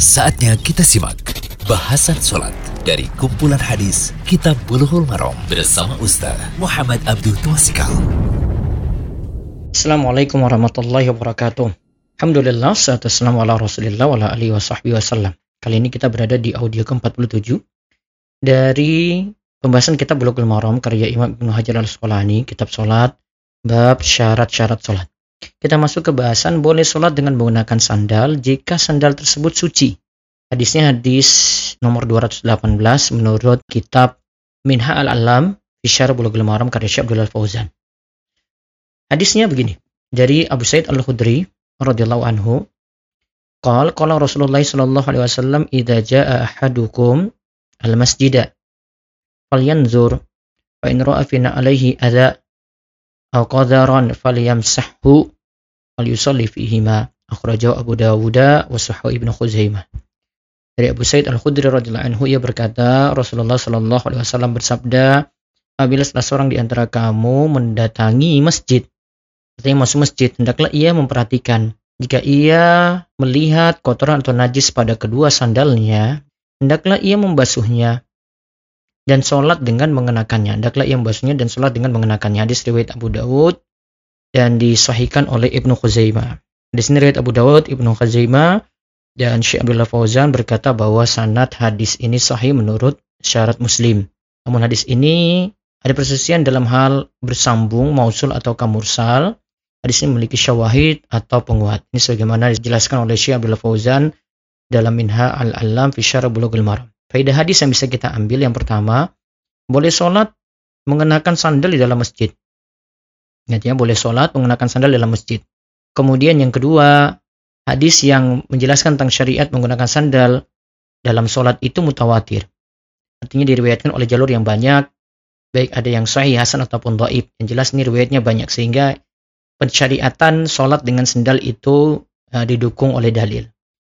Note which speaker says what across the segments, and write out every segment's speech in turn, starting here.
Speaker 1: Saatnya kita simak bahasan sholat dari kumpulan hadis Kitab Bulughul Maram bersama Ustaz Muhammad Abdul Twasikal.
Speaker 2: Assalamualaikum warahmatullahi wabarakatuh. Alhamdulillah, salatu wassalamu ala rasulillah wa ala alihi wasallam. Kali ini kita berada di audio ke-47 dari pembahasan kitab Bulughul Maram karya Imam Ibnu Hajar al-Asqalani, kitab sholat, bab syarat-syarat sholat. Kita masuk ke bahasan boleh sholat dengan menggunakan sandal jika sandal tersebut suci. Hadisnya hadis nomor 218 menurut kitab Minha al-Alam Fisyar Bulughul Maram karya Syekh Abdullah Fauzan. Hadisnya begini. Dari Abu Said Al-Khudri radhiyallahu anhu, qal qala Rasulullah sallallahu alaihi wasallam idza jaa ahadukum al-masjida falyanzur fa in ra'a fina alaihi adha aw qadaran falyamsahhu falyusalli fihima akhrajahu Abu Dawud wa Sahih Ibnu Khuzaimah dari Abu Said Al-Khudri radhiyallahu anhu ia berkata Rasulullah sallallahu alaihi wasallam bersabda apabila salah seorang di antara kamu mendatangi masjid artinya masuk masjid hendaklah ia memperhatikan jika ia melihat kotoran atau najis pada kedua sandalnya hendaklah ia membasuhnya dan sholat dengan mengenakannya. Hendaklah ia membahasnya dan sholat dengan mengenakannya. Hadis riwayat Abu Dawud dan disahihkan oleh Ibnu Khuzaimah. Di sini riwayat Abu Dawud, Ibnu Khuzaimah dan Syekh Abdullah Fauzan berkata bahwa sanad hadis ini sahih menurut syarat Muslim. Namun hadis ini ada persisian dalam hal bersambung, mausul atau kamursal. Hadis ini memiliki syawahid atau penguat. Ini sebagaimana dijelaskan oleh Syekh Abdullah Fauzan dalam Minha al-Alam fi Syarah Bulughul Maram. Faedah hadis yang bisa kita ambil yang pertama, boleh sholat mengenakan sandal di dalam masjid. Ingatnya boleh sholat mengenakan sandal dalam masjid. Kemudian yang kedua, hadis yang menjelaskan tentang syariat menggunakan sandal dalam sholat itu mutawatir. Artinya diriwayatkan oleh jalur yang banyak, baik ada yang sahih, hasan ataupun dhaif. Yang jelas ini riwayatnya banyak sehingga pensyariatan sholat dengan sandal itu uh, didukung oleh dalil.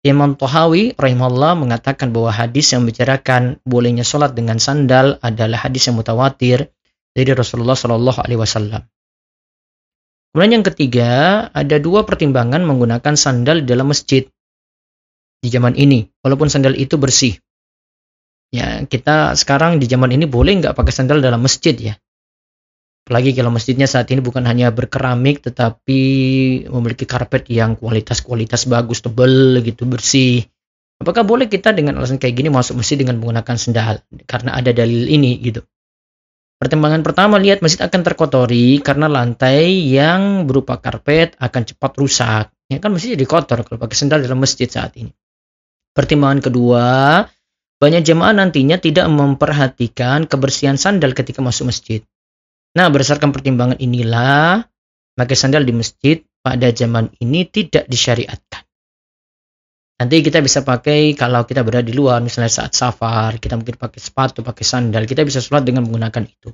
Speaker 2: Imam Tohawi rahimahullah mengatakan bahwa hadis yang membicarakan bolehnya sholat dengan sandal adalah hadis yang mutawatir dari Rasulullah Shallallahu Alaihi Wasallam. Kemudian yang ketiga, ada dua pertimbangan menggunakan sandal di dalam masjid di zaman ini, walaupun sandal itu bersih. Ya, kita sekarang di zaman ini boleh nggak pakai sandal dalam masjid ya? Apalagi kalau masjidnya saat ini bukan hanya berkeramik tetapi memiliki karpet yang kualitas-kualitas bagus, tebal gitu, bersih. Apakah boleh kita dengan alasan kayak gini masuk masjid dengan menggunakan sendal? Karena ada dalil ini gitu. Pertimbangan pertama lihat masjid akan terkotori karena lantai yang berupa karpet akan cepat rusak. Ya kan masjid jadi kotor kalau pakai sendal dalam masjid saat ini. Pertimbangan kedua, banyak jemaah nantinya tidak memperhatikan kebersihan sandal ketika masuk masjid. Nah, berdasarkan pertimbangan inilah, pakai sandal di masjid pada zaman ini tidak disyariatkan. Nanti kita bisa pakai kalau kita berada di luar, misalnya saat safar, kita mungkin pakai sepatu, pakai sandal, kita bisa sholat dengan menggunakan itu.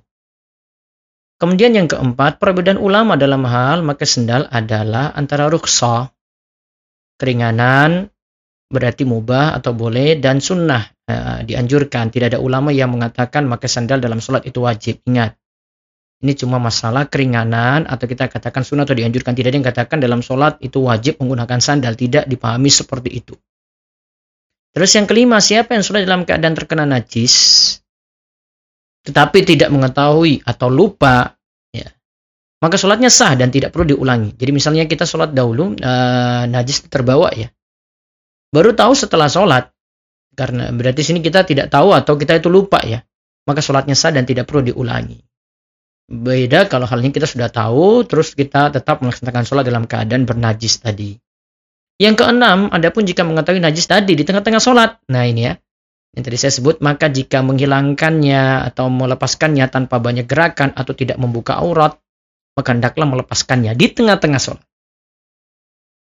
Speaker 2: Kemudian yang keempat, perbedaan ulama dalam hal pakai sandal adalah antara rukhsah, keringanan, berarti mubah atau boleh, dan sunnah, eh, dianjurkan. Tidak ada ulama yang mengatakan pakai sandal dalam sholat itu wajib. Ingat, ini cuma masalah keringanan atau kita katakan sunnah atau dianjurkan. Tidak ada yang katakan dalam sholat itu wajib menggunakan sandal. Tidak dipahami seperti itu. Terus yang kelima, siapa yang sholat dalam keadaan terkena najis, tetapi tidak mengetahui atau lupa, ya, maka sholatnya sah dan tidak perlu diulangi. Jadi misalnya kita sholat dahulu, uh, najis terbawa ya. Baru tahu setelah sholat, karena berarti sini kita tidak tahu atau kita itu lupa ya. Maka sholatnya sah dan tidak perlu diulangi. Beda kalau hal ini kita sudah tahu, terus kita tetap melaksanakan sholat dalam keadaan bernajis tadi. Yang keenam, adapun jika mengetahui najis tadi di tengah-tengah sholat. Nah ini ya, yang tadi saya sebut, maka jika menghilangkannya atau melepaskannya tanpa banyak gerakan atau tidak membuka aurat, maka hendaklah melepaskannya di tengah-tengah sholat.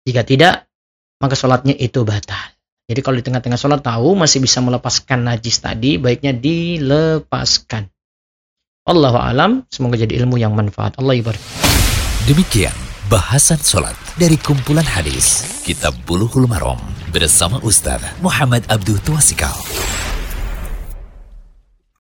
Speaker 2: Jika tidak, maka sholatnya itu batal. Jadi kalau di tengah-tengah sholat tahu masih bisa melepaskan najis tadi, baiknya dilepaskan. Allah alam, semoga jadi ilmu yang manfaat. Allah ibarat.
Speaker 1: Demikian bahasan sholat dari kumpulan hadis Kitab Buluhul Marom bersama Ustaz Muhammad Abdul Tuasikal.